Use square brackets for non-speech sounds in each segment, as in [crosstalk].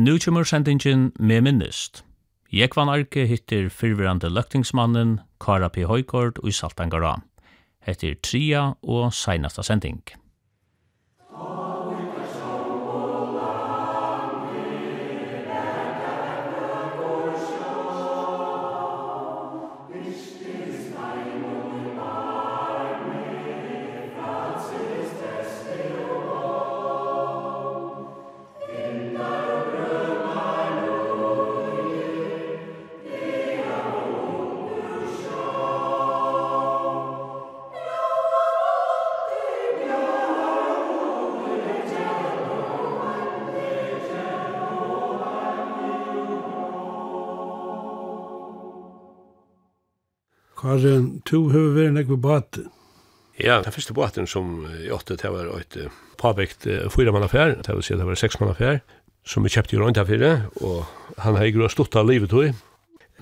Nu kommer sendingen med minnist. Jekvan Arke hittir fyrverande løktingsmannen Kara P. Høykord og i Saltangara. Hettir tria og seinasta sending. to hefur vært nekve bati. Ja, den første baten som jeg åtte, det var et påbygd fyra mann affær, det vil si det var seks mann affær, som jeg kjøpte i rundt affære, og han har ikke stått av livet tog.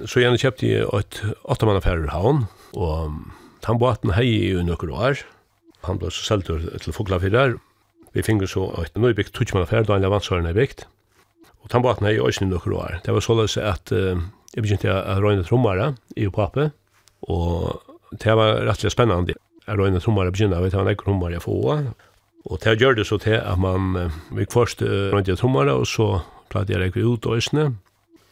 Så jeg kjøpte jeg et åtte mann affær i havn, og han baten hei i noen år. Han ble så selv til Foglafyrer. Vi finner så et nøybygd tutsmann affær, da han er vannsåren er bygd. Og han baten hei i øyne noen år. Det var således at uh, jeg begynte å røyne trommere i pappe, og det var rettelig spennende. Jeg var inne trommere begynner, vet jeg, han er ikke trommere jeg får. Og det gjør det så til at man, vi først rundt i trommere, og så platt jeg rekker ut øsene.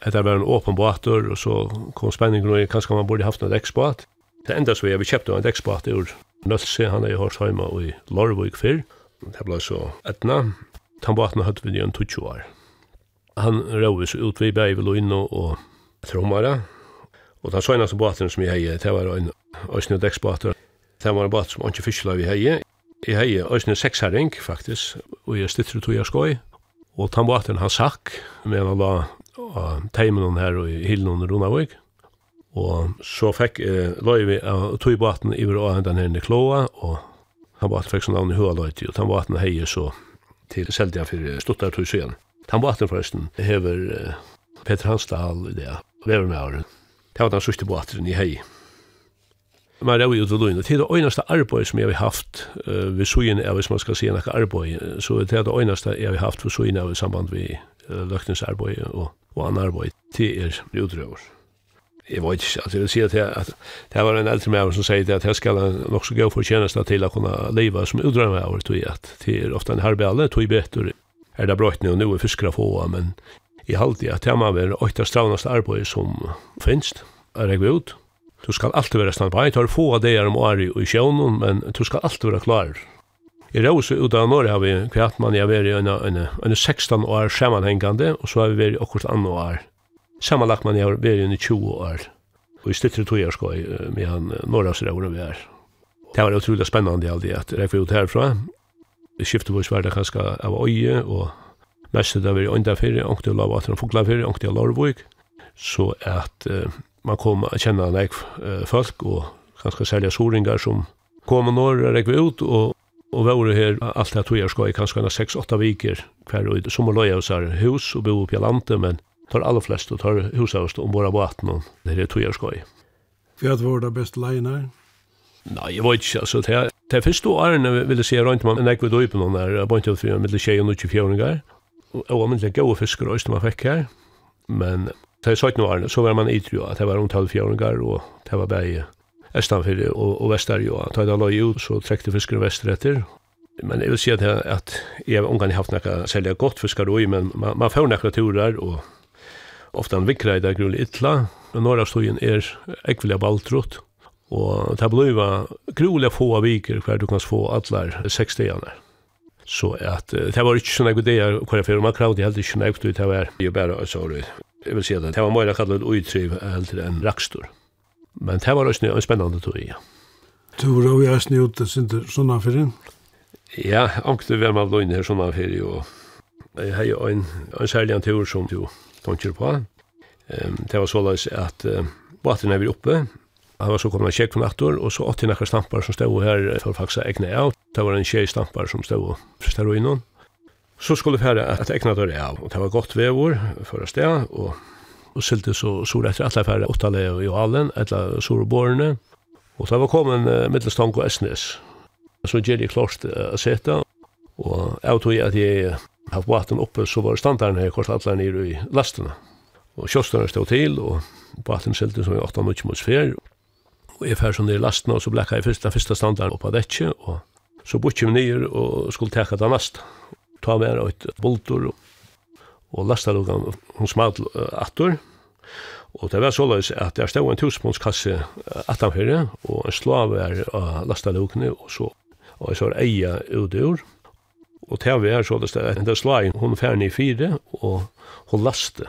Etter var en åpen båter, og så kom spenningen, og kanskje man burde haft noen dekksbåt. Det enda så jeg, vi kjøpte en deksbåt ur Nølse, han er i Horsheim og i Lorvik før. Det ble så etna. Den båten hadde vi i en 20 år. Han røy så ut vi bæg ved Loino og trommere, Og den søgnaste båten som jeg hei, det var en Øsne Dekksbåter. Det var en båt som ikke fiskla vi hei. Jeg hei Øsne Seksherring, faktisk, og jeg stytter tog jeg skoj. Og den båten han sakk, men han la teimen her og hilden under Runavik. Og så fikk eh, løy vi av tog båten i vår åhen den i kloa, og han båten fikk sånn navn i Høaløyti, og den båten hei så til Seldia for stuttar tog søgn. Den båten forresten hever eh, Peter Hansdal i det, vever med åren. Det var den sørste båteren i hei. Men det var jo til løgnet. Det er det øyneste arbeid som jeg har haft uh, ved søgene av, hvis man skal si noe arbeid, så det er det øyneste jeg har haft ved søgene av i samband med uh, løgtens arbeid og, og annen arbeid. Det er utrøver. Jeg vet ikke, altså jeg vil si at, jeg, at det var en eldre med som sier at jeg skal nok så gå for tjeneste til å kunne leve som utrøver med over, tog jeg at det er ofte en herbeale, tror jeg betur. Er det brått nå, nå er fiskere få, men i halde at det må være åtta stravnast arbeid som finst, er jeg ut. Du skal alltid være stand på. Jeg tar få av det om året og i sjøvnen, men du skal alltid være klar. I Rose ut av Norge har vi kvært man jeg vært i en, en, en 16 år sammanhengande, og så har vi vært i akkurat andre år. Sammanlagt man jeg har vært i 20 år. Og i stittre tog jeg skal med han Norras vi er. Det var utrolig spennende alltid at jeg var ut herfra. Skiftet vår sverdet kanskje av øye og mest det var under fyrir, ångte jeg lov at han fugla fyrir, ångte jeg lorvvik, så at uh, man kom a kjenne en ek uh, folk, og kanskje særlig soringar som kom når jeg ut, og, og vi var her alt det tog jeg skal i kanskje 6-8 viker hver og som å løye oss her hus og bo oppe i landet, men tar aller flest og tar hus av oss ombord av båten, og det er tog jeg skal i. Hva var det beste leien her? Nei, jeg vet ikke, altså, det er første årene vil jeg si rundt meg, men jeg vet ikke på noen her, jeg vet ikke for jeg vil si 24 år, og om det gode fisker også man fikk her, men til 17 årene så var man i at det var omtale fjøringer, og det var bare Estanfyrre og, og Vestar, Vesterjua. Da jeg la ut, så trekte Vestar etter, men jeg vil si at, jeg, at jeg har omgang haft nekka særlig godt fiskar og men man, man får nekka turer, og ofte en vikra i det grunnlig ytla, men norra stojen er ekvillig baltrott, og det blir grulig få av viker hver du kan få allar seks stegene. Så at uh, det var ikke sånn jeg ideer hva jeg fyrir, man kravde helt ikke nøykt ut, det var jo bare så rød. Jeg vil si at det var mer kallet uitriv helt enn rakstor. Men det var også en spennende tog, ja. Du var jo jeg snitt ut sånne fyrir? Ja, angte vi av løgn her sånne fyrir, og jeg har jo en, en særlig en tur som du tonker på. Um, det var så løs at uh, båten er vi oppe, Han var så kommet en kjekk på nattor, og så åtti nekkar stampar som stod her for faksa egna av. Det var en tjej stampar som stod fra innom. Så skulle vi fære at egna dør av, og det var godt vevor for å sted, og, og sylte så sår etter alle fære åttale i alen, etter sår og borene, og det var kommet uh, middelstang og esnes. Så gjør jeg klart uh, å sette, og jeg tog at jeg har vaten oppe, så var standarden her kort alle nere i lastene. Og kjøstene stod til, og baten sylte som i 8 minutter mot sfer, Og jeg fær sånn i lastene, og så blekka jeg først den første standarden oppa dekje, og så bortje vi nyer og skulle teka den neste. Ta med et boltor, og lasta lukan, hun smal attor, og det var såleis at jeg stod en tusenpånskasse attanfyrre, og en slav er av lasta lukene, og så og så er eia utur, og til vi er så såleis at det slag, hun færne i fire, og hun laste,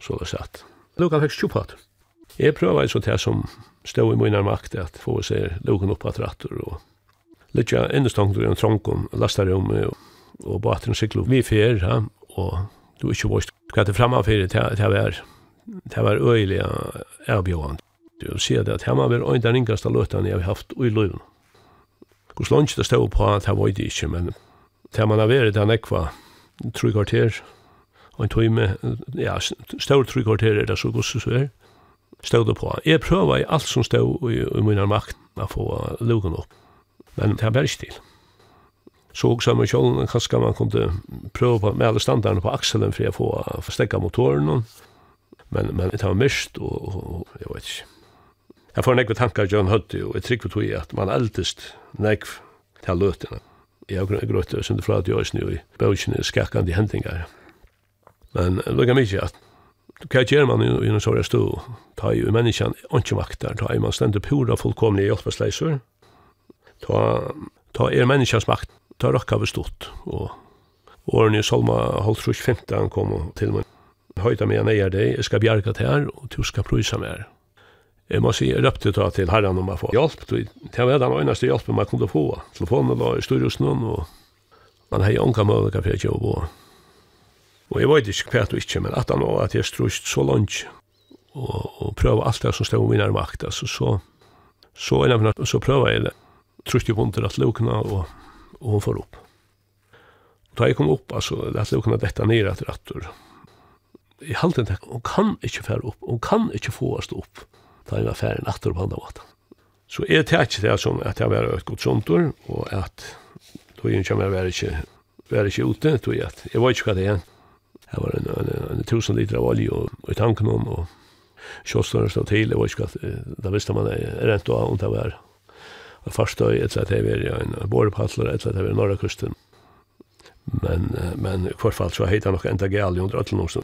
så såleis at. Lukan fikk stjupat. Jeg prøver så til som stod i mina makt at få sig loken upp att rattor och lite ändestangt i en trångkom og, og batren cyklade vi fyr ja og du är ju hva kan det framma til vi er var det var öjliga erbjudanden du ser det att hemma var inte den enklaste låten jeg har haft i livet Hvor slångt det stod på at jeg var det ikke, men det man har vært den ekva tru kvarter, og en tøyme, ja, stør tru kvarter er det så gos så er, stod det på. Jeg prøver i alt som stod i, i min makt å få luken opp. Men det var ikke til. Så også med kjølen, kanskje man kunne prøve på, med alle standardene på akselen for å få forstekka motoren. Men, men det var mist, og, og, jeg vet ikke. Jeg får nekve tankar John Huddy, og jeg trykker tog i at man eldest nekv til løtene. Jeg har grøtt og det fra at jeg er snu i bøkene skakkande hendingar. Men det var mykje at Hva gjør man i en sånne stå? Ta jo menneskene ikke makter, ta jo man stender pura fullkomlige hjelpesleiser. Ta, ta er menneskens makt, ta rakka vi stort. Og årene i Salma holdt 15 kom til meg. Høyta meg neier deg, jeg skal bjerga til her, og du skal prysa mer. Jeg må si, jeg røpte ta til herren om jeg får hjelp. Det var den eneste hjelpen man kunne få. Telefonen var i styrhusen, og man hei unga møyga for jeg ikke å. Og jeg vet ikke hva du ikke, men at han var at jeg strust så langt, og, og prøve alt det som stod min vinnare makt, altså så, så en av så prøve jeg det. Trust jeg vondt at lukna, og, og hun får opp. Og da jeg kom opp, altså, at lukna dette ned etter rattur. Jeg halte en takk, hun kan ikke fære opp, hun kan ikke få oss opp, da jeg var fære en attur på andre måten. Så jeg tek ikke det som at jeg var et godt såntur, og at tog inn kommer jeg var ikke, være ikke ute, tog jeg at, jeg var ikke hva det er, Det var en, en, en, tusen liter av olje og, og i tanken om, og kjøstene stod til, og ikke, da visste man rent av om det var farstøy, et eller annet her, en borepatler, et eller annet her, norra kusten. Men, men i hvert fall så heita nok enda gæl under ötlen også.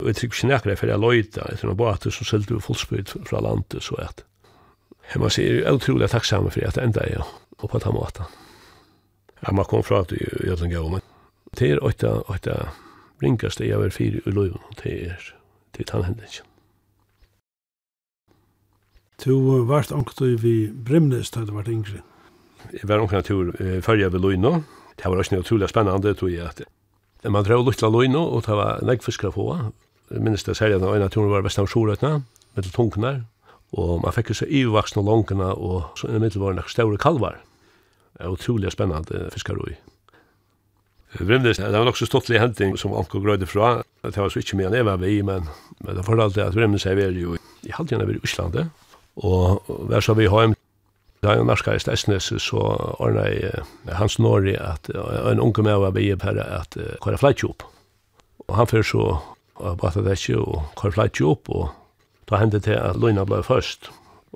Og jeg trykker ikke nekker for jeg løyta, etter noen båter som selte vi fullspyrt fra landet, så at jeg må si, jeg er utrolig takksamme for at enda jeg, og på den måten. Jeg man kom fra at vi gjør den gæl, men det er åtta, åtta, ringast jeg var fire i løyven, og det er til tannhendingen. Du vart anktu vi Brimnes da du vart yngre? Jeg var anktu tur jeg vil Løyno. Det var også utrolig spennende, tror jeg, at man drev lukt av Løyno, og det var neggfiskere på. Jeg minnes det særlig at en av turen var best Vestam Sjorøtna, mellom tungene, og man fikk så ivaksne langene, og så i mittel var det middelvaren større kalvar. Det var utrolig spennende fiskarøy. Vimnes, det var nok så stortlig henting som Anko grøyde fra. Det var så ikke mye enn var vi, men, men det fortalte at Vimnes er vel jo i halvdelen av Øslandet. Og vær så vi har Da jeg norska i Stesnes, så ordna jeg Hans Norri at en unge med var vi per at kåre flætjopp. Og han fyrir så bata det ikke og kåre opp, og da hendte til at Lina ble først.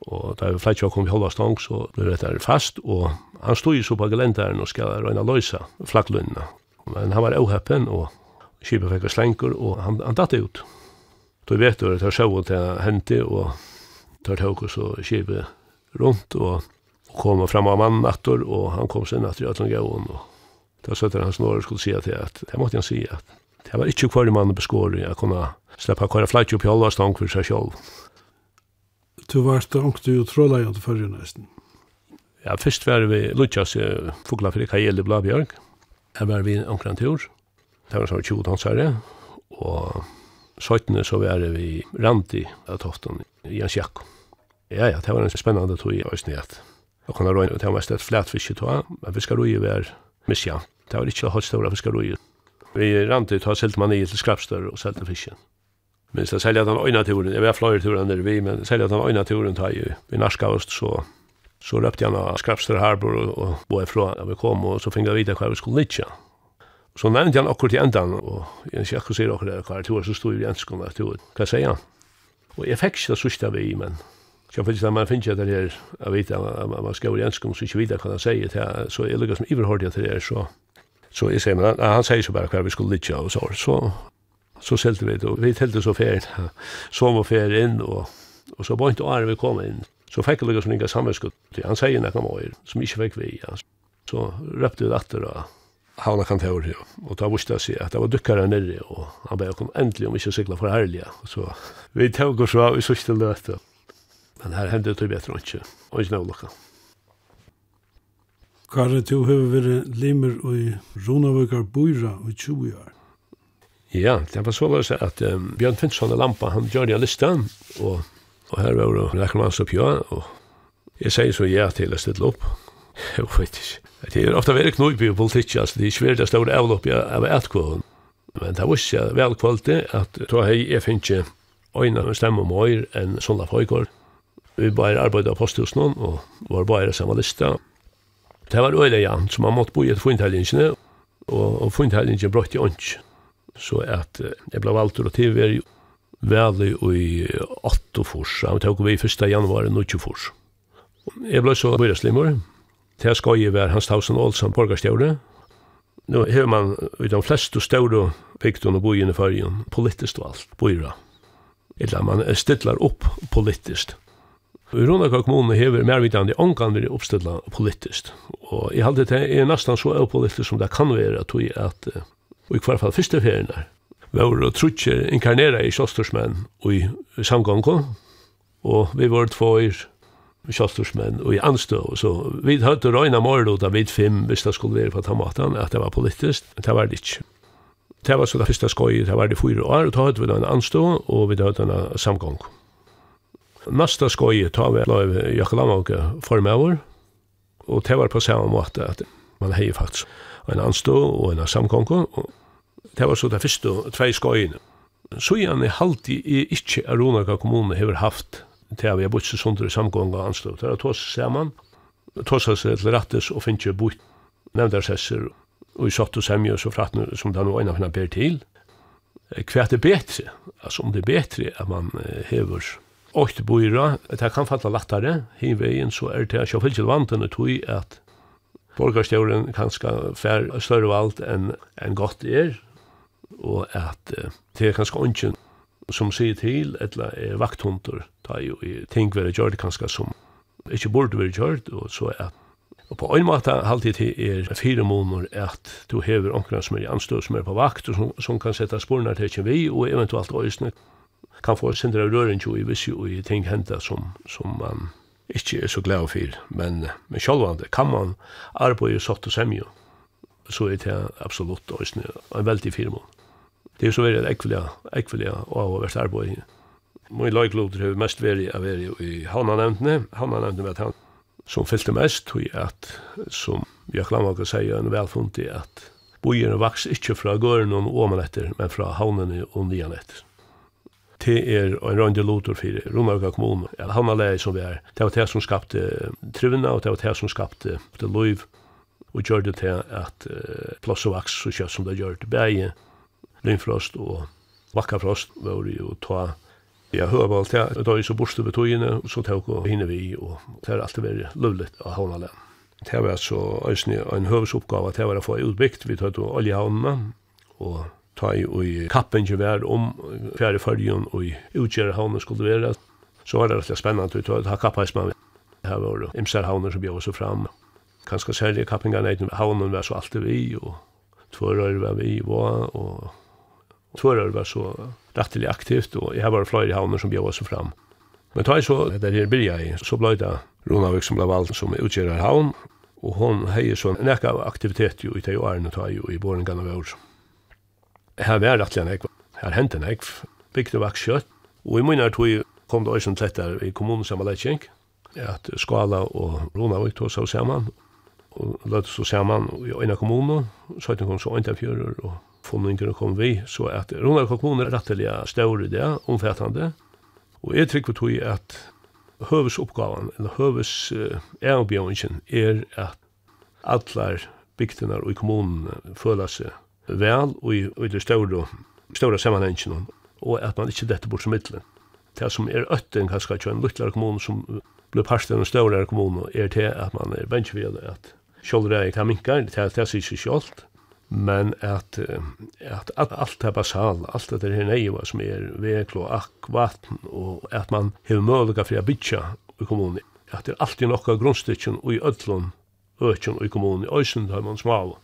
Og da flætjopp kom vi halva stang, så ble det fast, og han stod jo så på gelenderen og skal røyna løysa flakklunna Men han var ohappen, og kipet fikk slengur, og han, han datt ut. Då vet du at jeg sjåg til hente, og tar tåk og så kipet rundt, og, kom fram av mannen nattor, og han kom sen nattor i Atlantgavon, og da søtter han snarere skulle si at, det måtte han si at, det var ikke hver mann beskåret, jeg kunne släppa kvar flytje upp i alla stang for seg själv. Du var stångt du trådade ju inte förr nästan. Ja, først var vi Lukas fåglar för Kajel i Blabjörg her var vi omkring tur. Det var sånn 20 dansere, og 17 så var vi Randi av Tofton, i Jens Jakko. Ja, ja, det var en spennende tur i Øysni at og kunne røyne, det var mest et flatfiske tog, men fiskarøy var misja. Det var ikke høyt store fiskarøy. Vi Randi tog selt man i til skrapstør og selte fisken. Men så selja den øyna turen, jeg var flere turen der vi, men selja den øyna turen tar jo, vi narska oss så Så røpte jag av skrapster harbor og, och var ifrån da vi kom og så fikk jeg vite hva vi skulle lycka. Så nevnte han akkurat i endan, og jeg sier akkurat sier akkurat hva er to, så stod i enskene, att tog. Kan säga han? Och jag fick det sørste vi men Jag vet inte, man finner ju det her, jeg vet at man ska i enskene, så ikke vite hva han sier till så jeg lykkes som iverhörde til det her, så så jeg sier, men han sier så bare hva vi skulle lytte, og så, så så selte vi det, og vi telte så färdigt, [laughs] så må färdigt inn, og, og så var ikke år vi kom inn, Så fikk jeg lukket som ikke samvetskutt. Han sier nekka møyr, som ikke fikk vi. Ja. Så røpte vi datter og havna kantor her, og da visste jeg seg at det var dukkere nere, og han bare kom endelig om ikke å sikla for herlige. Så vi tog oss av i sørste løte. Men her hendte det bedre ikke, og ikke noe nødlokka. Kare, du har vært limer i Ronavøkar Bøyra i 20 år. Ja, det var så løs at um, Bjørn Finnsson og Lampa, han gjør det av listan, og Og her var det nekker man så pja, og jeg sier så ja til å stille opp. [laughs] Jeg vet ikke. Det er ofte veldig knøyp i politikk, altså det er svært å stå avlopp av etkvån. Men det var ikke vel kvalitet at da hei jeg finner ikke øyne med stemme om øyre enn sånne høygård. Vi bare arbeidet av posthusen og var bare samme lista. Det var øyne ja, så man måtte bo i et funntellingsene, og funntellingsene brøtte jo ikke. Så at jeg ble valgt til å tilvære veli i 8 fors. Han tok vi 1. januar 20 fors. Jeg ble så byreslimmer. Til skoje var Hans Tausen Olsen borgarstjøre. Nå har man i de fleste større bygdene og boende fargen, politiskt og alt, boira. Eller man stiller opp politiskt. I Ronaka kommune hever mervidande ångan vi oppstilla politiskt. Og jeg halte det er nesten så politiskt som det kan være, tog jeg at, og i hvert fall første ferien der, var og trutje inkarnera i kjostorsmenn og i samgången. og vi var tvåir kjostorsmenn og i anstå, så vi hadde røyna morlota vid fem, hvis det skulle være på tamatan, at det var politisk, det var det ikke. Det var så det første skøy, det var det fyra år, og da hadde vi en anstå, og vi hadde en samgång. Nasta skøy, ta vi la i Jakalamanke formøver, og det var på samme måte at man hei faktisk en anstå og en samgång, og det var så det første tvei skøyene. Så gjerne halvtid i ikke Aronaka kommune har haft til vi har bort seg sånt i samgående og anstått. Det er tås sammen, tås seg til rettes og finnes ikke bort nevndarsesser og i satt og semje og så frattene som det er noe ene finner ber til. Hva er det bedre? Altså om det er bedre at man hever åkt boira, det kan fatta lattare, hinveien så er det ikke fyllt vantene tog at borgarstjåren kanskje fær større valgt enn en godt er, og at uh, det er kanskje ungen som sier til eller er vakthunter, da er jo i ting har gjort kanskje som ikkje burde vi gjort, og så er Og på en måte halvtid til er fire måneder at du hever omkring som er i anstøv som er på vakt og som, som kan sette sporene til ikke vi og eventuelt øyne kan få sindra røring jo i visse og i ting henta som, som man ikke er så glad for. Men, men sjølvande kan man arbeid i sott og semjo så er det absolutt øyne en veldig fire måneder det er så veldig ekvelige, ekvelige og avhåverst arbeid. Min lagkloder har mest vært av vært i havnanevntene. Havnanevntene var han som fyllte mest, og at, som jeg klammer å si, en velfunnet i at bojene vaks ikke fra gården og åmen etter, men fra havnene og nian etter. Det er en rønde lotor for Romarga kommune. Ja, han var som vi er. Det var det som skapte trivna, og det var det som skapte det liv, og gjør det til at uh, plass og vaks, så kjøtt som det gjør det, bæge, lynfrost og Vakkafrost var det jo ta Jeg hører på alt det, da er så borste ved togene, så tar jeg hinne vi, og det har alltid vært lovligt ha havnalen. Det var altså en høvesoppgave, det var å få utbyggt, vi tar tok oljehavnene, og ta i i kappen ikke vær om fjerde følgen og i utgjøre havnen skulle være. Så var det rett og spennende ut å ha kappeis med. Her var det imser havner som bjør seg fram. Kanskje særlig kappingene i havnen var så alltid vi, og tvører var vi var, og Tvørar var så rettelig aktivt, og jeg var flere havner som bjøver seg fram. Men ta i så, der her blir jeg, så ble det Ronavik som ble valgt som utgjører havn, og hon heier så nekka av aktivitet jo i teg åren og ta jo i boringene av år. Her var rettelig en ekv, her hent en ekv, bygde vaks kjøtt, og i munnar tog kom det også lettere i kommunen sammenlegging, at Skala og Ronavik tog seg saman, og løttes så saman i øyne kommunen, så kom så øyne fjører og funningen kom vi, så at Rona Kalkon er rettelig større det, omfattande. Og jeg trykker tog at høvesoppgaven, eller høves egenbjørnsen, er at allar bygdene og i kommunen føler seg vel og i, og i det større, større sammenhengen, og at man ikke dette bort som middelen. Det som er øtten, kanskje ikke en lyttelere kommune som blir parst av en større kommune, er til at man er vensjevig at Kjoldreie kan minka, det er det sier ikke sjålt, men at, at, at alt er basal, alt det her neiva som er veklo, akk, vatten, og at man hevur mølika fri a bytja i kommunen. At det er alltid nokka grunnstykken og i ödlun, økken í i kommunen, i øysen har man smal.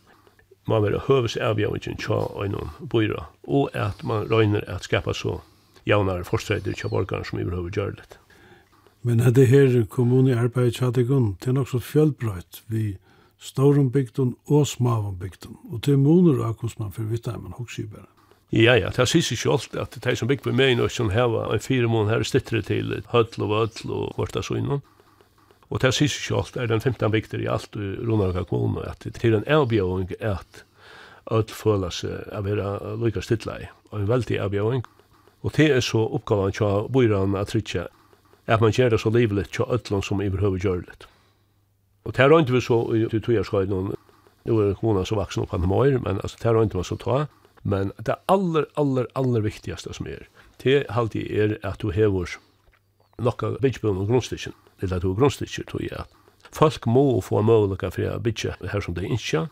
Man vil høves avgjavingen tja øynun byra, og at man røyner at skapa så jaunar forstreider tja borgarna som i behøver gjør Men er det her kommune arbeid tja det gunn, det er nok fjellbrøyt vi storum bygdun og smavom bygdun. Og til munur av hvordan man fyrir vitt man hoksa bare. Ja, ja, det er sysig at de som bygger med meg og som heva en fire mån her stittre til høll og vøll og vörta søgnon. Og det er sysig er den 15 bygder i alt i Ronarka kommune at det er en avbjøving at öll føla seg av vera lykka stittlei. og en veldig avbjøving. Og det er så oppgavan tja bøyran at trytja at man gjør det så livligt tja öllon som i behøver gjør det. Og det er ikke vi så i tøyerskøyden, noen. Nå er kona så vaksen opp han møyer, men altså, det er ikke vi så ta. Men det aller, aller, aller viktigaste som er, det er alltid er at du hever nokka byggbunnen og grunnstikken, eller at du er grunnstikken, tror jeg. Folk må få mulighet for å bygge her som det er ikke.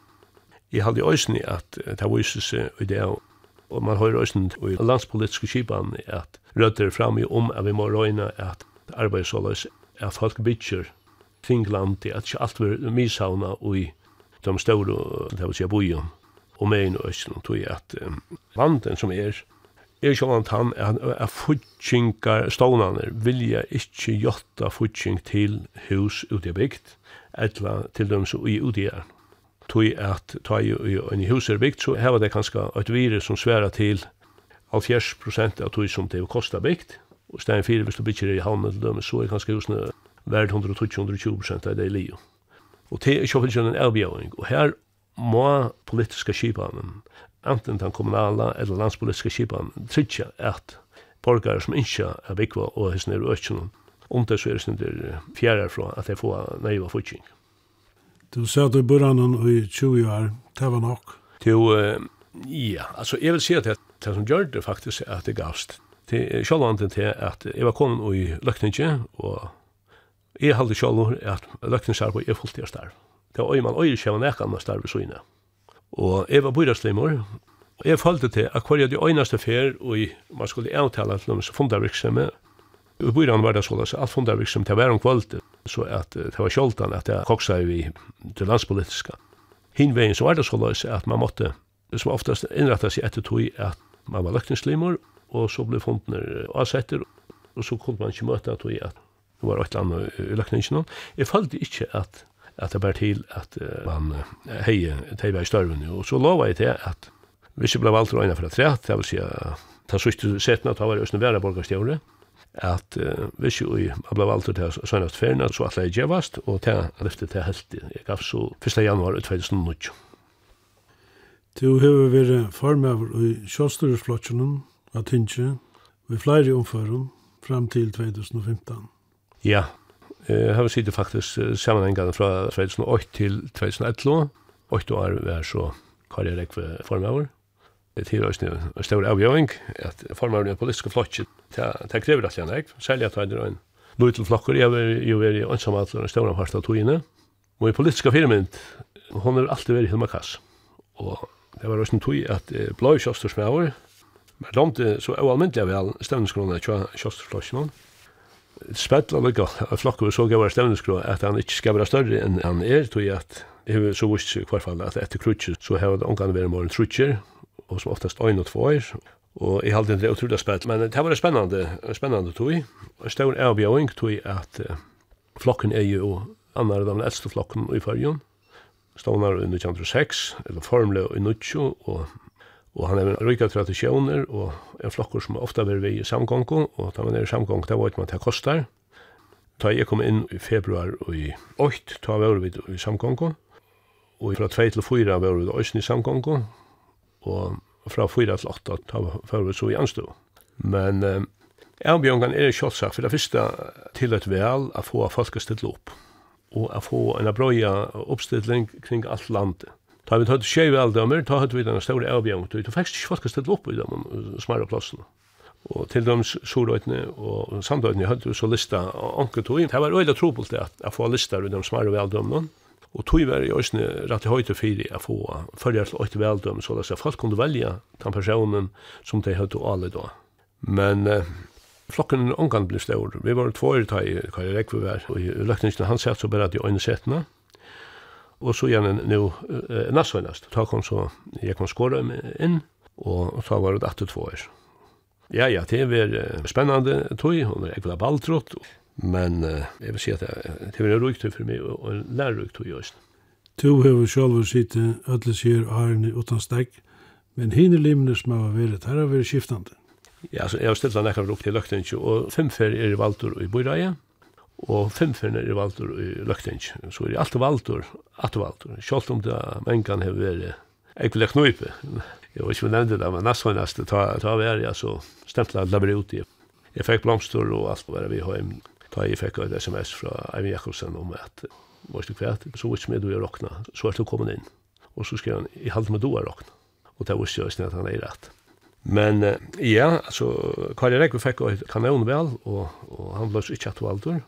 Jeg halde i øyne at det viser seg i det, og man har øyne i landspolitiske kjipan at rødder fram i om at vi må røyne at arbeid så at folk bygger kring landet, at ikke alt var mishavna og i de store, det vil si, bojen, og med inn og østen, tog jeg at um, landen som er, er ikke vant han, er, er futsingar stånane, vilja ikke jotta futsing til hus ute i bygd, etla til dem som er ute i er. Tog at ta i en hus er bygd, så heva det kanskje et virus som sværa til 70% av tog som det kostar bygd, og stein fyrir hvis du bygger i havnet til dem, så er kanskje husene värd 120-120% av det livet. Og det er kjøpelsen en avbjøring. Og her må politiska skipanen, enten den kommunala eller landspolitiska skipanen, trytja at borgare som ikke er vikva og hans nere økjennom, om det så er sin der fjerde fra at jeg får naiva futsing. Du sa at du bor annan i 20 år, det var nok? Jo, ja, altså jeg vil si at det, det som gjør det faktisk er at det gavst. Det er sjålvandet til at jeg var kommet i løkninge og Jeg halde sjálv at løkningsarbeid er fullt fulltid starv. Det var man øyre sjævan ekka anna starv i søyna. Og jeg var byraslimor, og jeg følte til at hver de øynaste fer, og man skulle avtale til dem som fundarvirksomme, Og byran var det sånn, alt fundarvirksom, det var om kvalitet, så at det var sjoldan at det koksa vi til landspolitiska. Hinvegin så var det sånn at man måtte, som oftast innretta seg etter tog at man var løkningslimor, og så ble fundner avsetter, og så kunne man ikke møte tog at det var et eller annet i løkningen. Jeg følte ikke at, at det bare til at uh, man heier teiva i størven, og så lova jeg til at hvis jeg ble valgt å øyne for et rett, det vil si at ta sørste setene at det var i Østene Væra borgerstjøvre, at uh, hvis jeg ble valgt til søgnast ferien, så at jeg gjevast, og til lyftet til helt, jeg gav så 1. januar 2019. Du hefur vært formøver i Sjåstøresflotjonen av Tinge, ved flere omføren, fram til 2015. Ja, jeg har sittet faktisk sammenhengene fra 2008 til 2011. 8 år var så Kari Rekve formøver. Det er også en stor avgjøring at formøver er politiske flotje. Det krever at jeg er, særlig at det er en liten flokker. Jeg vil jo være i åndsamhet en stor part av togene. Og i politiske firmynd, hun har alltid vært i Hilma Kass. Og det var også en tog at blå kjøstersmøver, men de så ualmyndelig vel stevningskroner kjøstersflotjen. Og spetla lukka av flokku så gavar stevneskro at han ikkje skal vera større enn han er, tog at det so så vist i hvert fall at etter krutsi så hefur det omgang vera morgen trutjer, og som oftast ein og två år, og jeg halte det utrolig spett, men det var spennande, spennande tog, og stor avbjøring tog at flokken er jo annar den eldste flokken i fyrjon, stånar i 1906, eller formle i 1920, og Og han er rika tradisjoner, og en flokker som ofta vil vi i samgångo, og da man er i samgångo, da vet man at det kostar. Da jeg kom inn i februar og i 8, da var vi i samgångo, og fra 2 til 4 var vi i i samgångo, og fra 4 til 8, da var vi så i anstå. Men eh, avbjørngan er kjolsak, for det første til et vel å få folk å stille opp, og å få en brøya oppstilling kring alt landet Ta vi tatt skjev aldamer, ta hatt vi denne store avbjørn, du fækst ikke folk å opp i dem smarre plassene. Og til dem Sorøytene og Sandøytene hadde vi så lista anke tog. Det var øyla trobult det at jeg får listar i de smarre veldømene. Og tog var i òsne rett i høyte fyri jeg få fyrir til øyte veldøm, så at folk kunne velja den personen som de hadde alle da. Men eh, flokken er omgang blir stor. Vi var två i hva jeg Kari vi var, og i løkningsen han sett så bare at de øyne setene og så gjerne nå uh, nasvenast. Da kom så, jeg kom skåre inn, og så var det 82 år. Ja, ja, det var uh, spennende tog, og jeg var balltrått, men uh, jeg vil si at det, det var en røyktøy for meg, og en lærrukt tog i Østen. Tu hefur sjálfur sitte öll sier arne utan stegg, men hinne limnir som har vært her har vært skiftandi. Ja, så jeg har stilt han ekkert opp til løgtingju, og fem fer er i valdur i Bøyreie, og fem finner er valdur i løkting, så er det alt valdur, alt valdur, sjálft om det mengan hefur verið ekvileg knuipi, jeg vet ikke om jeg nevnte det, men næst var næst, ta, ta vær, ja, så stempla labber ut i. Jeg fikk blomster og alt var vi heim, ta jeg fikk et sms fra Eivind Jakobsen om at, var du kvært, så var ikke med du er rokna, så er du kommet inn, og så skrev han, jeg halte med du er råkna. og det var ikke at han er rett. Men ja, altså, Kari Rekve fikk et kanon vel, og, og han ble ikke at valdur,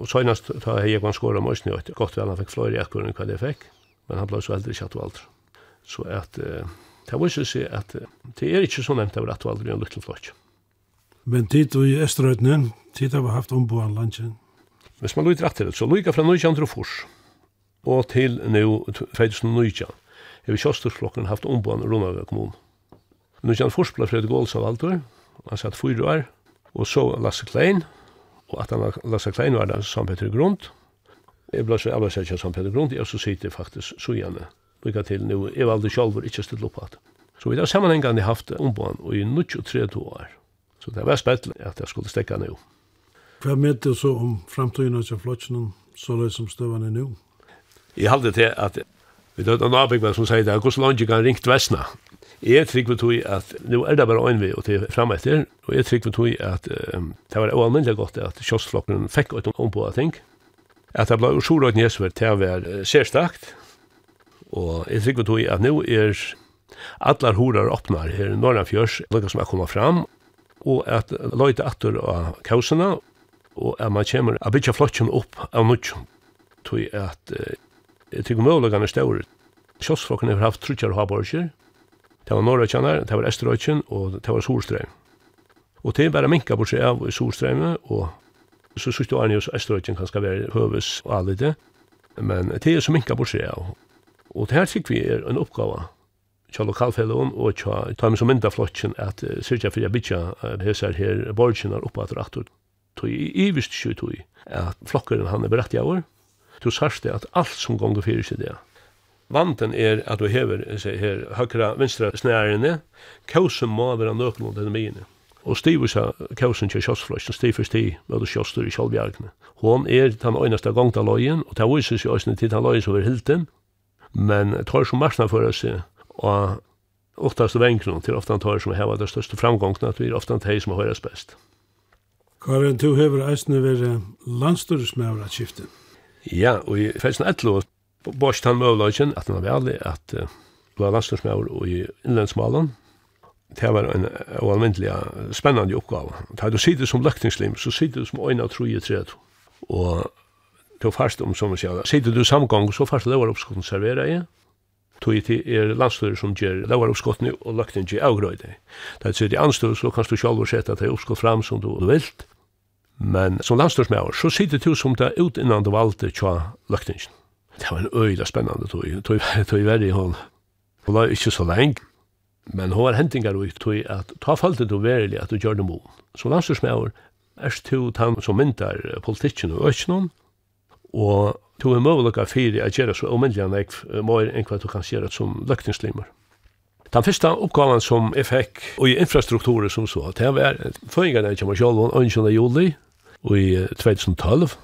Og senast ta hei jeg kan skåra møysni, og godt vel han fikk fløyre ekkur enn hva det fikk, men han blei så eldre ikke at du aldri. Så at, uh, det viser seg at uh, det er ikke så nevnt av at du aldri er en liten flokk. Men tid og i Esterøytene, tid har vi haft omboan landsen. Hvis man lyder etter det, så lyder fra 1904 og til nu 2019 har vi kjøstersflokken haft omboan Rundavøy kommun. 1904 ble Fredrik av valgt, han satt fyra år, og så Lasse Klein, og at han Lasse Klein var da som Peter Grund. Jeg ble så alle sett som Peter Grund, og så sitter faktisk så gjerne. Lykke til nu, jeg valgte selv ikke stille opp at. Så vi har sammenhengande haft ombån og i 23 år. Så det var spett at jeg skulle stekka nu. Hva med det så om framtiden av flotsjonen, så det som støvende nu? Jeg halde til at vi døde en avbyggvar som sier det, hvordan langt kan ringt Vesna? Jeg trygg vi tog at, nå er det bare en vi og til fremme etter, og jeg trygg vi tog at um, det var uanmennelig godt at kjøstflokken fikk et om på ting. At det ble ursjordet nesver til å være særstakt, og jeg trygg vi tog at nå er allar horar åpnar her i Norrlandfjørs, lukka som er kommet fram, og at løyte atter av kausene, og at man kommer a bytja flottjen opp av nudgen. Tog at, jeg trygg vi tog at, jeg trygg vi tog at, jeg trygg Det var Norrøkjanar, det var Esterøkjen, og det var Solstrøm. Og det er bare minka bort seg av i Solstrøm, og så synes du Arne og Esterøkjen kan skal være høves og alle det, men det er så minka bort seg av. Og det her fikk vi er en oppgave tja lokalfellon og tja ta mig som mynda flotchen at uh, syrja fyrir bitja uh, hesar her borginar oppa at rattur tog i ivist sju tog at flokkaren han er berettig av Du sarste at alt som gongur fyrir sig det Vanten er at du hever her, høyre vinstra snærene, kausen må være nøkken mot denne Og stiv seg kausen til kjøsfløsken, stiv for stiv, med du kjøster i kjølbjergene. Hon er den øyneste gongt av løyen, og det viser seg øynene til den løyen som er hilden, men tar som marsna for seg, og oftast venkron til ofta tar som heva det største framgångna, at vi er ofta teg som høres best. Karin, du hever eisne vere landstyrismævra skiftet. Ja, og i 2011 Borst han møvløgjen, at han var ærlig, at uh, var og í innlandsmálan. Det var en uanvendelig spennende oppgave. Da du sitter som løktingslim, så sitter du som øyne av tro i tredje. Og du fast om, som vi sier, sitter du samgang, så fast lovar oppskotten serverer jeg. Tog til er landstøyre som gjør lovar oppskotten og løkting i avgrøyde. Da du sitter i anstøyre, så kan du selv sette deg oppskott fram som du vil. Men som landstøyre så sitter du som det utinnan du valgte tja løktingen. Det var en øyla spennande tog, tog, tog verre i hon. Hon var ikkje så lenge, men hon var hentingar ut tog at ta fallet du verilig at du gjør det mon. Så landstyrsmøver er to tann som myndar politikken og økjennom, og to er møvelokka fyrir at gjøre så omendelig enn jeg enn hva du kan gjøre som løktingslimer. Den första uppgavan som jeg fikk och i infrastrukturer som så, det var føringarna i Kjamarsjolvon 11. juli och i 2012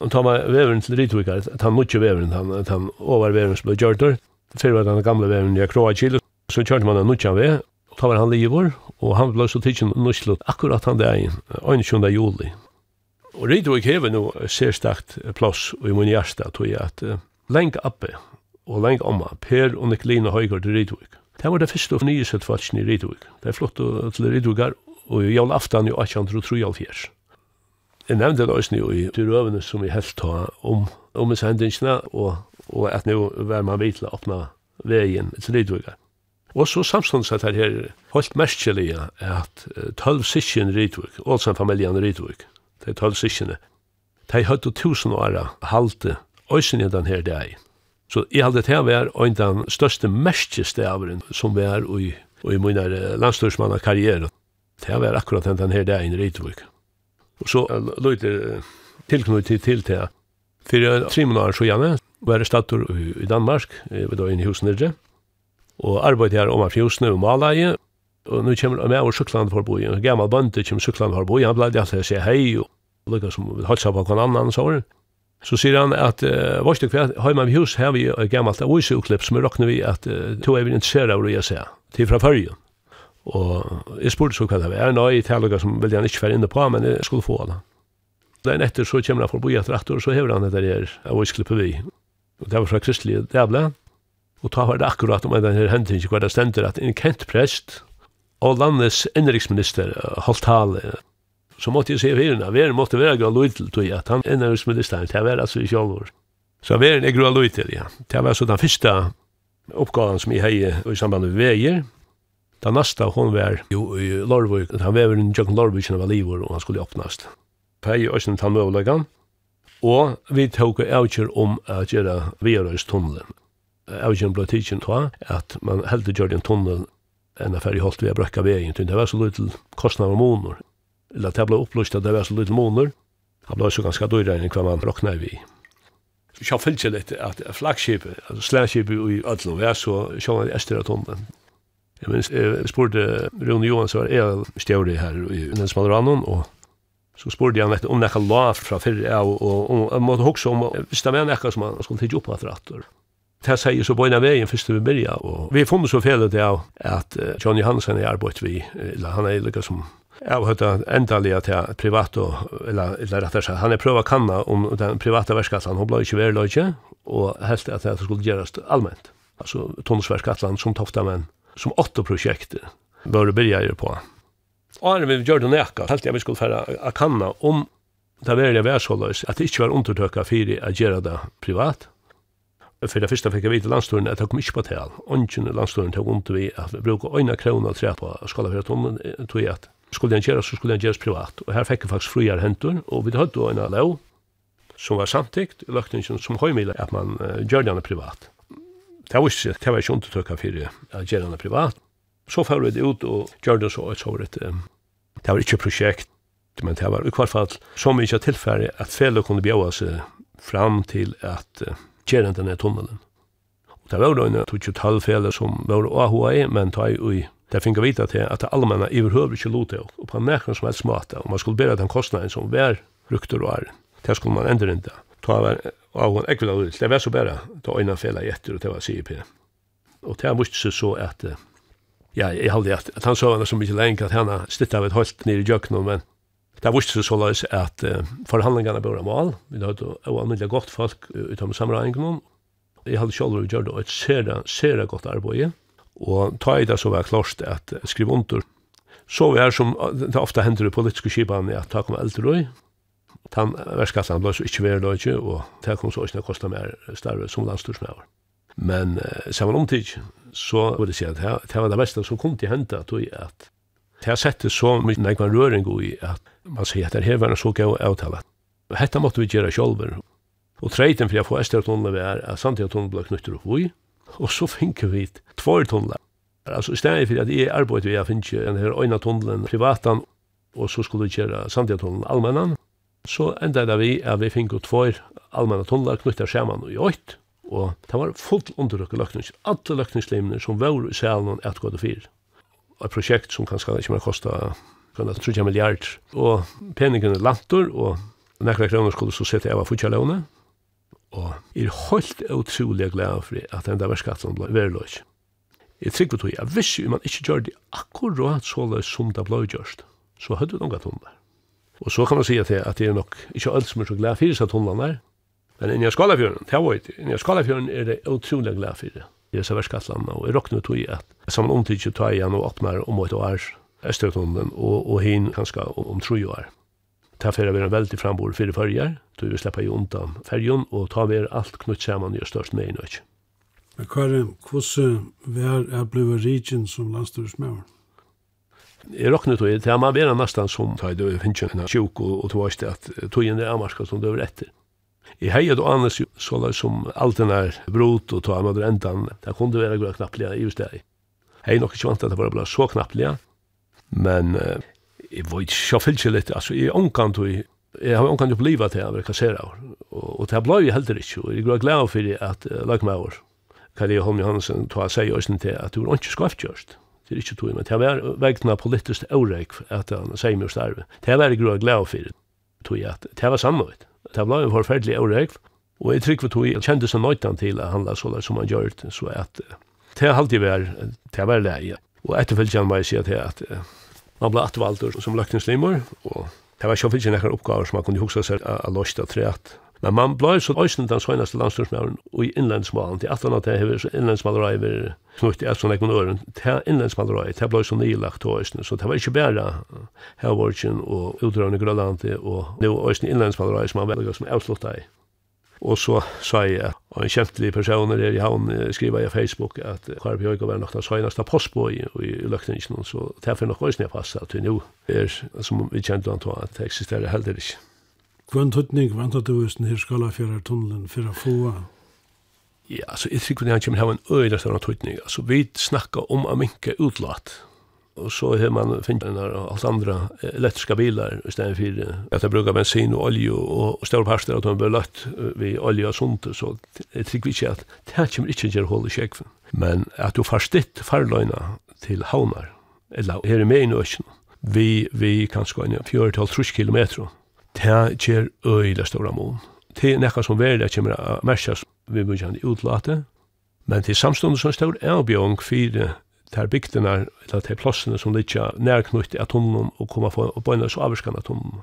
Og tar meg veveren til Rytvikar, at han mutje veveren, han, han over veveren som ble gjørter, fyrir var den gamle veveren i Kroa Kilo, så kjørte man den nutja ved, og tar var han livor, og han ble så tidsin nuslo akkurat han dagen, 21. juli. Og Rytvik hever nå sérstakt plass i min hjärsta, tog jeg at uh, lengt oppe, og lenge omma, Per og Nikolina Høygaard til Rytvik. Det var det første og nye sett settfatsen i Rytvik. Det er flott til Rytvik og i jævla aftan i 1803. Jeg nevnte det også i de røvene som vi helt tar om, om sendingsene, og, og at nå var man vidt til å åpne veien til Lidvigger. Og så samstånds at det her holdt merkelig at tølv sikken Lidvig, Ålsen-familien Lidvig, de tølv sikkene, de hadde tusen år halte øysen i den her dag. Så jeg hadde til å være en av den største merkestaveren som var i, i min landstorsmann karriere. Det var akkurat den her dagen i Lidvig. Og så løyde tilknut til til til Fyrir tre måneder så gjerne, var jeg stator i Danmark, ved da inn i husen nere, og arbeidde her om av fjusene og malaie, og nå kommer jeg med over Sukland for å bo i, en gammal bønte kommer Sukland for å bo i, han ble alltid å si hei, og lukka som vil holde seg på hver annan, så var Så sier han at, uh, vårt det hva, har man hus her vi gammalt avisuklipp som er råkner vi at uh, to er vi interessert av å gjøre seg, til fra førjen. Og jeg spurte så hva det var. Nei, i talega som vil han ikke være inne på, men jeg skulle få det. Den etter så kommer han forbi etter etter, og så hever han etter her, av jeg slipper vi. Og det var fra kristelig Dævle. Og da var det akkurat om den her hendingen, hva det stender, at en kent prest og landets innriksminister holdt tale. Så måtte jeg se virna, veren måtte være gøy lydel, tog at han innriksministeren, det var altså ikke alvor. Så veren er gøy til, ja. Det var så den første oppgaven som jeg hei i samband med veier, Da nasta hon var jo i Lorvik, han var en Jörgen Lorvik som var livor og han skulle öppnas. Pei och sen han möjligen. og vi tok avgör om att göra tunnelen. Avgören ble tidsen ta at man hällde gjør den tunnel en affær i holdt vi brøkka vägen. Det var så lytil kostnader og månader. Eller att det ble upplöst at det var så lytil månader. Det ble så ganska dyrare än vad man råknade vi. så fyllt sig lite att flaggskipet, alltså släskipet i Ødlund, vi er så sjåan i Estera tunnelen, Jeg minns, jeg spurte Rune Johan, så var jeg stjøri her i Nelsmadranon, og så spurte han om nekka la fra fyrre og, og jeg måtte hoksa om, hvis det var nekka som han skulle tidsi opp at rattur. Det sier så bøyna veien først til vi byrja, og vi funnet så fel det av at John Johansen er arbeid vi, eller han er lykka som Jeg har hørt endelig til privat, eller, eller rett og slett, han er prøvd å kanna om den private verskattelen, hun ble ikke veldig løyke, og helst at det skulle gjøres allmenn. Altså, tonsverskattelen som tofta menn som åtta projekter började börja på. när vi gjorde näka, helt jag vi skulle färra att kanna om det var det värshållades, att det inte var undertöka för att göra det privat. För det första fick jag vita landståren att det kom inte på tal. Ongen landståren tog ont vi att bruka ena krona och trä på Skalaferatunnen tog att skulle den göras så skulle den göras privat. Och här fick jag faktiskt friar händer och vi hade då en lov som var samtidigt i lökningen som höjmidlar att man uh, gör den privat det var ikke, det var ikke undertøkka for å gjøre det privat. Så fer vi det ut og gjør det så, så var det, det var ikke prosjekt, men det var i hvert fall så mye tilfære at fellet kunne bjøve seg fram til at uh, gjøre denne tunnelen. Og det var jo en 12 fellet som var AHA, men det var jo Det finner vita til at det allmänna overhøver ikke lot det og på nekron som helst måte, og man skulle bedre den kostnaden som var rukter og er. Det skulle man endre ikke. Det var og hon ekvila ut. Det var så bare ta øyne fela etter, og det var CIP. Og det var så så at, ja, jeg halde at, at han så henne så mye lenge, at henne stitt av et holdt nere i jøkken, men det var så så løs at uh, forhandlingene bør mal, vi hadde uanmidelig godt folk utom sammenhengen, jeg halde selv gjort då det et sere, sere godt arbeid, og ta i det så var klart at skriva under, så vi er som, det ofte hender i politiske skibene, at ta kom eldre, Tan verskassan blei så ikkje veri løyke, og det kom så ikkje kosta mer starve som landstorsmæver. Men eh, saman omtid, så vil jeg si at det var det beste som kom til henta, tog at det har sett det så mye nekva røring i at man sier at det her var en så gau avtala. Hetta måtte vi gjøre sjolver. Og treiten for jeg får ester tunnel er at samtidig tunnel blei knyttur opp vi, og så finner vi tvær tunnel. Altså, i stedet for at jeg arbeid vi, har finner en her øyne tunnelen privatan, og så skulle vi gjøre samtidig tunnelen allmennan, så enda det vi at vi fikk tvær allmänna tunnler knyttet skjermen i åkt, og det var fullt underrøkket løkning, alle løkningslimene som var i salen at gå til fire. Et prosjekt som kanskje ikke mer kostet kan det milliard. Og peningene lantor, og nekra kroner skulle så sette jeg var futja. Og er holdt utrolig glad for at enda var skatt som ble veriløs. Jeg trykker tog, jeg visste jo man ikke gjør det akkurat så løs som det ble gjørst. Så høyde du noen gatt om det. Og så kan man säga till at det er nok ikke alt som er så glad för så der. Men inni av skala det var ikke. Inni av skala er det utrolig glad för det. Det är så värskattlanda og jeg råkner tog i att som omtidget tar igjen og åpner om et år Östertunneln og, og hin kanskje om tre år. Det här vi en väldigt frambord för färger. Då vi släpper ju undan färgen och tar vi allt knutt samman i störst med i nöj. Men Karin, hvordan var er blevet rigen som landstyrsmøver? Jeg råkner tog, det er man vera nesten som tar det finnes en tjuk og tog oss det at togjen er amarska som det var etter. I heiet og annes så la som alt den er brot og tog amadre endan, det kunne være gode knapplega i just det. Hei nok ikke vant at det var bra så knapplega, men jeg var ikke så fyllt litt, altså jeg omkant og jeg har omkant oppliva til jeg var kassera, og det blei jo heller ikke, og jeg var glad for at lagmauer, Kari Holm Johansen tog seg i til at du var ikke skaft kjørst det er ikke tog, men det var vegna politisk årek at han sier mye starve. Det var jeg glad glad for, tog at det var sammenvitt. Det var en forferdelig årek, og jeg trykker tog jeg kjente seg nøytan til at han la så som han gjør det, så at det har alltid vært, det var leie. Og etterfølgelig meg å si at at man ble atvalgt som løktingslimmer, og det var ikke fyrir nekkar oppgaver som man kunne huske seg av løst og treat Men man blei så òsne den søgnaste landstorsmæren og i innlandsmalen, til at han at det hever innlandsmalerei vir knutt i et sånn ekon øren, til innlandsmalerei, til blei så nylagt til òsne, så det var ikke bæra Helvorgen og Utrøvne Grønlandi og nu òsne innlandsmalerei som han velger som avslutta i. Og så sa jeg, og en kjentlig personer er i havn skriva i Facebook at Karp høyga var nok den søgnaste postboi i løkningen, så det er for nok òsne jeg passet til nu er som vi kjente han til at det eksisterer heller ikke. Kvann tøtning vant at du her skala fyrir tunnelen å få? Ja, altså, jeg tror ikke han kommer hava en øyla større tøtning. Altså, vi snakka om å minke utlatt. og så har man finnet en av alt andre elektriske bilar i stedet for at jeg bruker bensin og olje og, og større parster at man blir løtt ved olje og sånt, så jeg tror ikke at det kommer ikke til å holde kjekven. Men at du får stitt farløyna til havnar, eller her i meg i nøkken, vi, vi kan skå en 4-12 kilometer, det kjer øyla stora mån. Det er nekka som verda kjemmer a mersas vi byggjande utlate, men til samstående som stor avbjong fire ter bygdena, eller ter plassene som litja nærknutt av tunnum og koma få og bøyna så avskan av tunnum.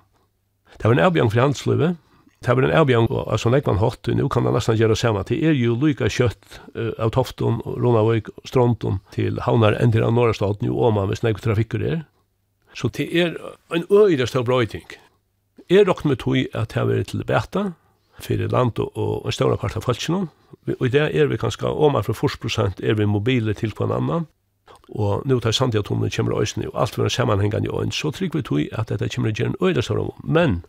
Det var en avbjong for hansløyve, det var en avbjong av sånn ekvann hatt, nu kan det nesten gjøre samme, det er jo lyka kjøtt uh, av Tofton, Ronavøyk, Stronton til havnar enn til av Norrstaden, jo oman, hvis nek trafikkur er. Så det er en øyre stor brøyting er råkner med tog at jeg vil til beta, for land og, og en større part av folkene. Og i det er vi kanskje, om man for 40 er vi mobile til på en annan. Og nå tar samtidig at hun kommer øyne, og alt for en sammenhengende øyne, så trygg vi tog at dette kommer til en øyne større om. Men,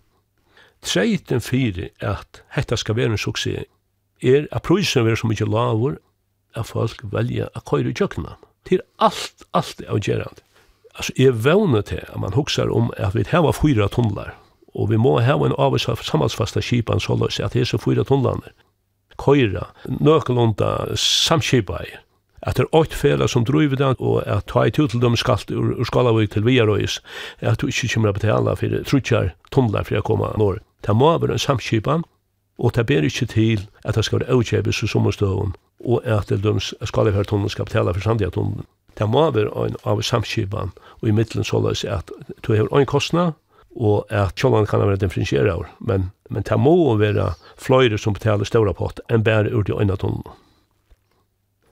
treiten fire at dette skal være en suksess, er at prøysen er så mye laver, at folk velger å køyre i kjøkkenen. er alt, alt er avgjørende. Altså, jeg vevner til at man hukser om at vi har fyra tunnlar, Og vi må ha en avvis av samhalsfasta kipan så løs at hese fyra tunnlander køyra nøkkelunda i, at det er åkt fela som driver den, og at ta i tutildom skalt ur, ur Skalavik til Viarøys, at du ikke kommer å betale for trutjar tunnlar for å komme norr. Det må være en samskipan, og det ber ikke til at det skal være avkjøpes og sommerstøvun, og at det døms Skalaviktunnelen skal betala for Sandjatunnelen. Det må være en av samskipan, og i middelen løs at du har en kostnad, og at kjollan kan være differentiera over, men, men det må være fløyre som betaler ståra pott enn bare ur de øyne tonen.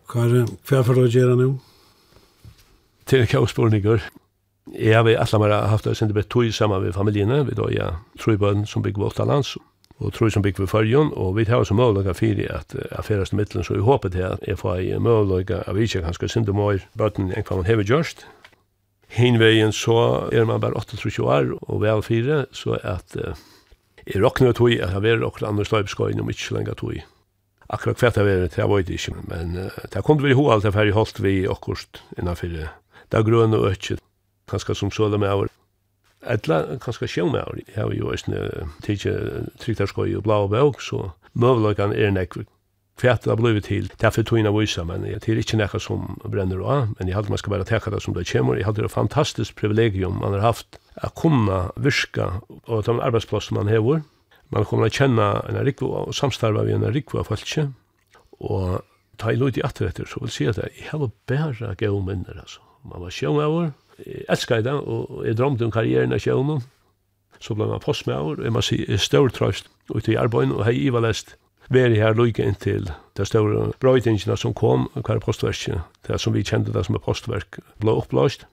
Hva er det? Hva er det å gjøre nå? Til hva spørninger. Jeg har alle mer haft det sin tog sammen med familiene, vi da jeg tror som bygger vårt lands, og tror som bygger vi følgen, og vi tar oss mulighet for at affæres til midtelen, så jeg håper til at jeg får mulighet av ikke kanskje sin mer bøten enn hva man har gjort, Hinvegen så er man bare 38 år og vel fire, så at uh, jeg råkner tog at jeg vil akkurat andre støypskøyene om ikke så lenge tog. Akkurat hvert jeg vil, det var det ikke, men uh, det kom til å ha alt det ferdig holdt vi akkurat innenfor det Det er grønne og økje, kanskje som søle med over. Etla, kanskje sjø med over. Jeg har jo også tidlig trygtarskøy og blå og bøk, så møvløkene er nekvikt kvært det blivit til. Därför tog jag visa men jag tycker inte näka som bränner då, men jeg hade man ska bara teka det som det kommer. Jeg hade det fantastiskt privilegium man har haft att kunne virka och ta en arbeidsplass man hever. Man kommer att känna en rikva och samstarva med en rikva falske och ta i lojt i atträtter så vill si att jag har bara gå minner altså. Man var sjön över. jeg älskar det och jeg drömde om karriären av sjøen. Så ble man postmauer och man ser stor trøst ut i arbetet och hej i veri her lykke inntil de store brøytingene som kom, hver postverket, det som vi kjente det som er postverk, ble oppblåst.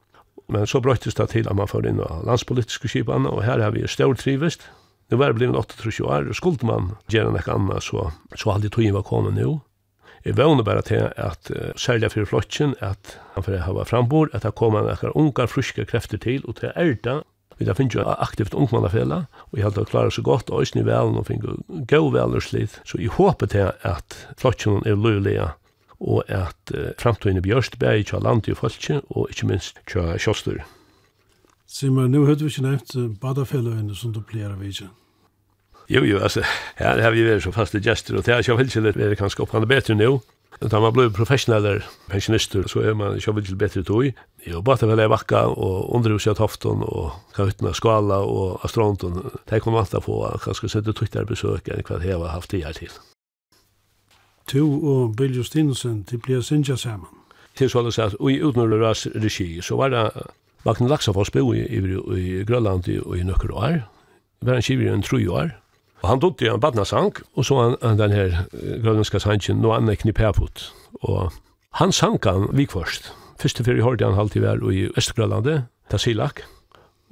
Men så brøytes det til at man får inn av landspolitiske skipene, og her har vi stor trivest. Det var blivit 38 år, og skulle man gjøre noe annet, så, så hadde togjen var kommet nå. Jeg vågner bare til at, uh, særlig for flokken, at han får hava frambord, at det kommer noen unge, friske krefter til, og til er det Vi har finnst jo aktivt ungmannafella, og jeg held å klare så godt, og øyne i velen, og finnst jo gau veler slitt. Så jeg håper til at flokken er løylige, og at uh, framtøyene bjørst bæg kja land og folkje, og ikke minst kja kjostur. Simon, nu hørte vi ikke nevnt badafelløyene som du pleier av vidje. Jo, jo, altså, her har vi vært så faste gestur, og det er ikke veldig litt er kanskje oppgående bedre nå. Da man blir professionelle pensjonister, så er man ikke veldig bedre tog, Jo, bara väl i backa och underhuset hafton och kautna skala och astronton. Det kommer vanta få kanske sätta twitter besök en kvad har haft det her til. Tu och Bill Justinsen de blir sinja samman. Til så hadde sagt, og i utnurras regi så var det vakna Laxafors bo i, i, i Grönland i, i nøkker år. Var han kivir en tru år. Og han dotte i en badnasang, og så han, han den her grönlandska sangen, no anna knipapot. Og han sank han vik først. Første fyrir hørte han halvtid var i Østergrønlandet, Tassilak.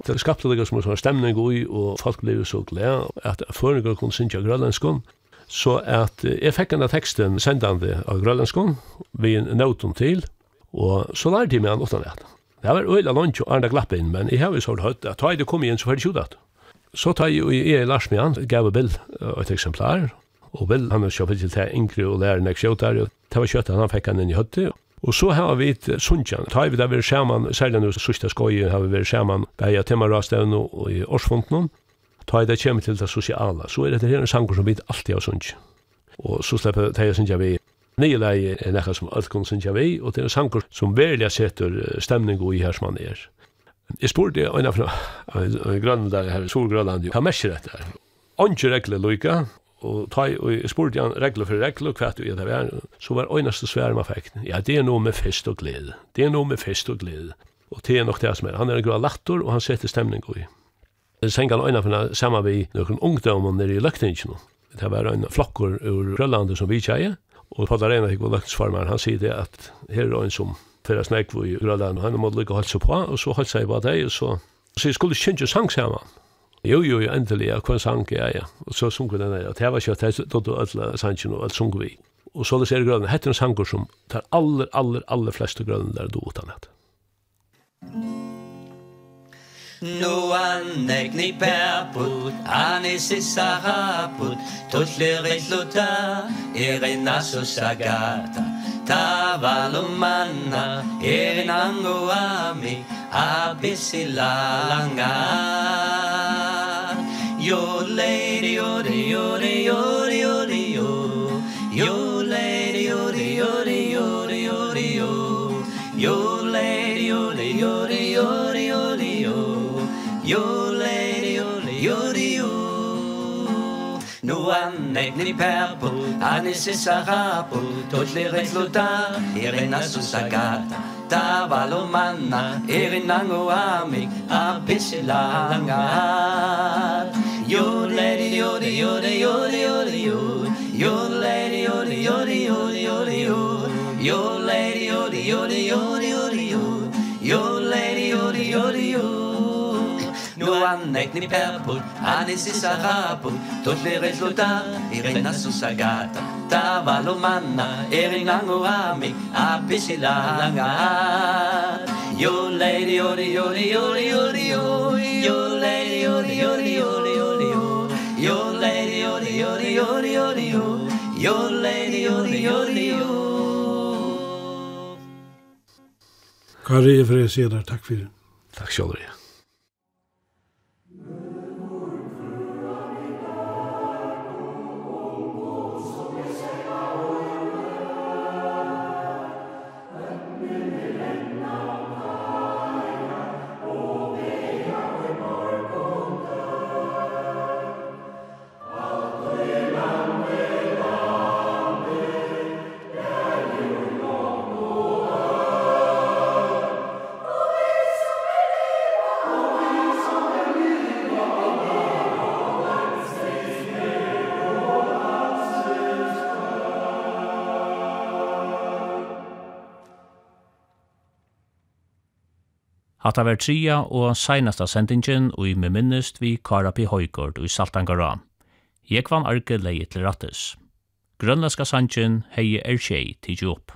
Det skapte det som en stemning i, og folk ble så glede at føringer kunne synge grønlandskon. Så at jeg fikk denne teksten sendande av grønlandskon, vi nøyton til, og så lærte jeg meg han åttanett. Det var øyla lunch og Arne glapp inn, men jeg har jo så hørt at ta i kom inn så var det tjodat. Så ta i og jeg lars med han, gav Bill et eksemplar, og Bill han har kjøpt til det yngre og lærer nek kjøttar, og det var kjøttar han fikk han inn i høttet, Og så har vi et sunnkjang. Ta vi da vi er saman, særlig nå sørste skoien har vi vært saman, beia temmarastevn og i årsfonden. Ta vi da kjem til det sosiala, så er det her en sanger som vi alltid har sunnkjang. Og så slipper det jeg sunnkjang vi. Nye leie er nekka som alt kun sunnkjang vi, og det er en sanger som velja setter stemning i her som han er. Jeg spurte en av grønnen der her, Solgrønland, hva merker dette her? Anki regler loika, og ta og jeg spurte han regler for regler hva du det var så var øyneste svære man fikk ja det er noe med fest og glede det er noe med fest og glede og det er nok det som er han er en grå latter og han setter stemning i Sengan øyna finna saman vi noen ungdommer nere i løkningene. Det var en flokkur ur Grønlandet som vi kjeier og Palla Reina hikk var løkningsfarmaren, han sier det at her er en som fyrir snakk i Grønlandet, han måtte lykka holdt seg på, og så holdt sig på det og så, så jeg skulle kjentje sang saman. Jo, jo, jo, endelig, ja, hva sang, ja, ja. Og så sunker den, ja, det var kjøtt, det stod jo alle sangen alt sunker vi. Og så det ser grønne, hette en sanger som tar aller, aller, aller fleste grønne der do utan hette. Nu annek ni bärbut, anis i sarabut, tutlirit luta, erin asus agata, tavalumanna, erin anguami, abisilangata. Your lady, your lady, your lady, your lady, your lady, your lady, your lady, your lady, your lady, your lady, your lady, your lady, your lady, your lady, your lady, your lady, your lady, Nu an negni perpo, anis is arapo, tot le rezlota, irena susagata, tavalo manna erinango amik abishila langa yo lady yo de yo de yo de yo de yo yo lady yo de yo de yo de yo de yo yo lady yo de yo de yo de yo de yo yo lady yo de yo de yo نوانك نبابل أنسي سرابل تطلر الجلدار إرنا سوساقات تابالو مانا إرنا نغرامي أبشي لالغات Yo lady, yo lady, yo lady, yo lady, yo lady, yo lady, yo lady, yo lady, yo lady, yo lady, yo lady, yo lady, yo lady, yo lady, yo lady, yo lady, yo lady, yo lady, yo Kari, jeg får si deg, takk for det. Takk selv, ja. Hatta var tria og seinasta sendingen og i med minnest vi Karapi Høygård og i Saltangara. Jekvan Arke leie til rattes. Grønlandska sangen hei er tjei tidsi opp.